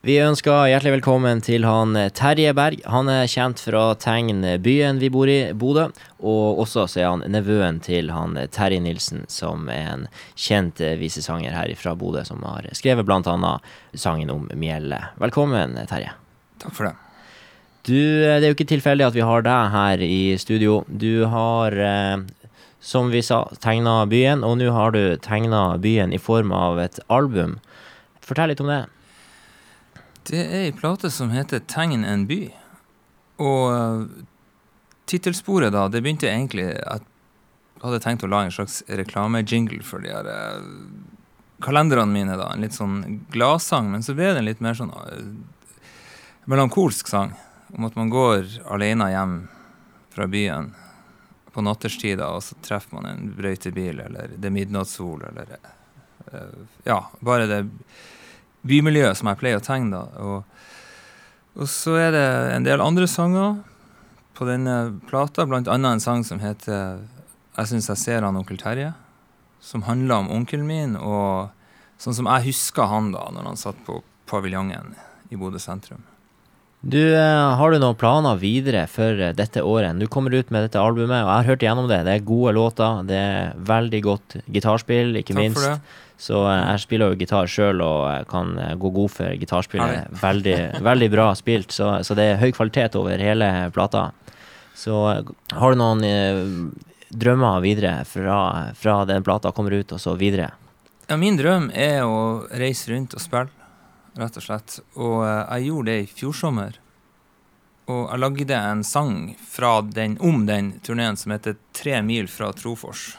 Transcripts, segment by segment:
Vi ønsker hjertelig velkommen til han eh, Terje Berg. Han er kjent fra Tegn byen vi bor i, Bodø. Og også så er han nevøen til han eh, Terje Nilsen, som er en kjent eh, visesanger her fra Bodø, som har skrevet bl.a. sangen om Mjelle. Velkommen, Terje. Takk for det. Du, det er jo ikke tilfeldig at vi har deg her i studio. Du har, som vi sa, tegna byen, og nå har du tegna byen i form av et album. Fortell litt om det. Det er ei plate som heter 'Tegn en by'. Og uh, tittelsporet, da, det begynte egentlig at jeg hadde tenkt å lage en slags reklamejingle for de her uh, kalenderne mine. da, En litt sånn gladsang, men så ble det en litt mer sånn uh, melankolsk sang. Om at man går alene hjem fra byen på natterstida, og så treffer man en brøytebil, eller det er midnattssol, eller Ja, bare det bymiljøet som jeg pleier å tegne. og, og så er det en del andre sanger på denne plata, annet en sang som heter 'Jeg syns jeg ser han onkel Terje', som handler om onkelen min, og sånn som jeg husker han da, når han satt på paviljongen i Bodø sentrum. Du, eh, Har du noen planer videre for eh, dette året? Du kommer ut med dette albumet, og jeg har hørt gjennom det. Det er gode låter, det er veldig godt gitarspill, ikke Takk minst. For det. Så eh, jeg spiller jo gitar sjøl og kan gå god for gitarspillet. Veldig, veldig bra spilt, så, så, det er høy kvalitet over hele plata. Så har du noen drømmer videre fra, fra den plata kommer ut, og så videre? Ja, min drøm er å reise rundt og spille, rett og slett. Og jeg gjorde det i fjor sommer. Og jeg lagde en sang den, om den turneen som heter 'Tre mil fra Trofors'.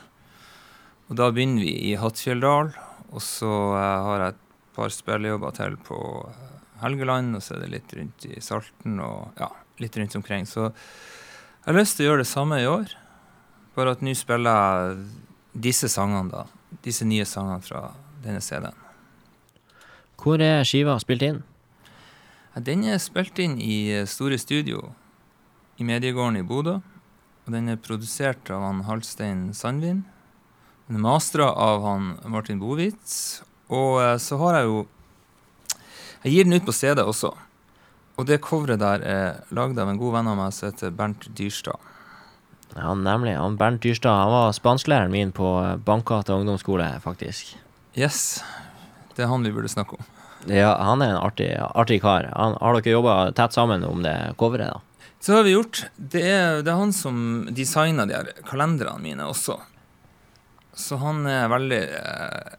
Og da begynner vi i Hattfjelldal, og så uh, har jeg et par spillejobber til på uh, Helgeland, og så er det litt rundt i Salten og ja, litt rundt omkring. Så jeg har lyst til å gjøre det samme i år, bare at nå spiller jeg disse sangene, da. Disse nye sangene fra denne CD-en. Hvor er skiva spilt inn? Den er spilt inn i eh, Store Studio i Mediegården i Bodø. Og den er produsert av han Halstein Sandvin. Den er mastra av han Martin Bovitz. Og eh, så har jeg jo Jeg gir den ut på CD også. Og det coveret der er lagd av en god venn av meg som heter Bernt Dyrstad. Ja, nemlig. Han Bernt Dyrstad han var spansklæreren min på Bankgata ungdomsskole, faktisk. Yes. Det er han vi burde snakke om. Ja, han er en artig, artig kar. Han, har dere jobba tett sammen om det coveret, da? Så har vi gjort. Det er, det er han som designa de her kalenderne mine også. Så han er veldig eh,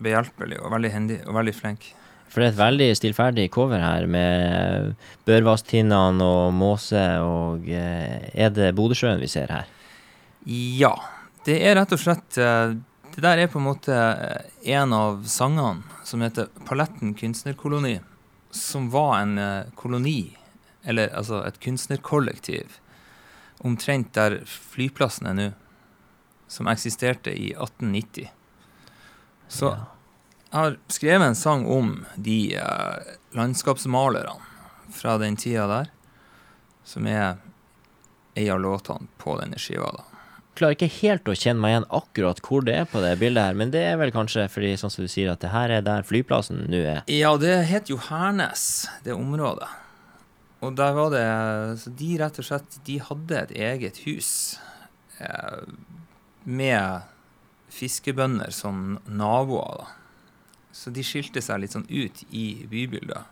behjelpelig og veldig hendig og veldig flink. For det er et veldig stillferdig cover her, med Børvasttinnene og måse og eh, Er det Bodøsjøen vi ser her? Ja. Det er rett og slett eh, Det der er på en måte eh, en av sangene som heter Paletten kunstnerkoloni, som var en eh, koloni, eller altså et kunstnerkollektiv, omtrent der flyplassen er nå som eksisterte i 1890. Så jeg har skrevet en sang om de eh, landskapsmalerne fra den tida der, som er ei av låtene på denne skiva. da. Klarer ikke helt å kjenne meg igjen akkurat hvor det er på det bildet her, men det er vel kanskje fordi sånn som du sier at det her er der flyplassen nå er? Ja, det het jo Hernes, det området. Og der var det Så de rett og slett De hadde et eget hus. Eh, med fiskebønder som naboer. da. Så de skilte seg litt sånn ut i bybildet.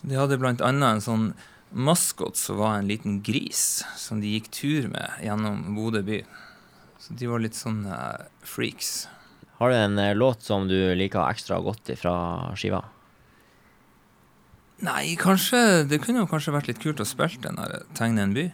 Så De hadde blant annet en sånn maskot som var en liten gris, som de gikk tur med gjennom Bodø by. Så de var litt sånn uh, freaks. Har du en uh, låt som du liker ekstra godt fra skiva? Nei, kanskje Det kunne jo kanskje vært litt kult å spille den der 'Tegne en by'.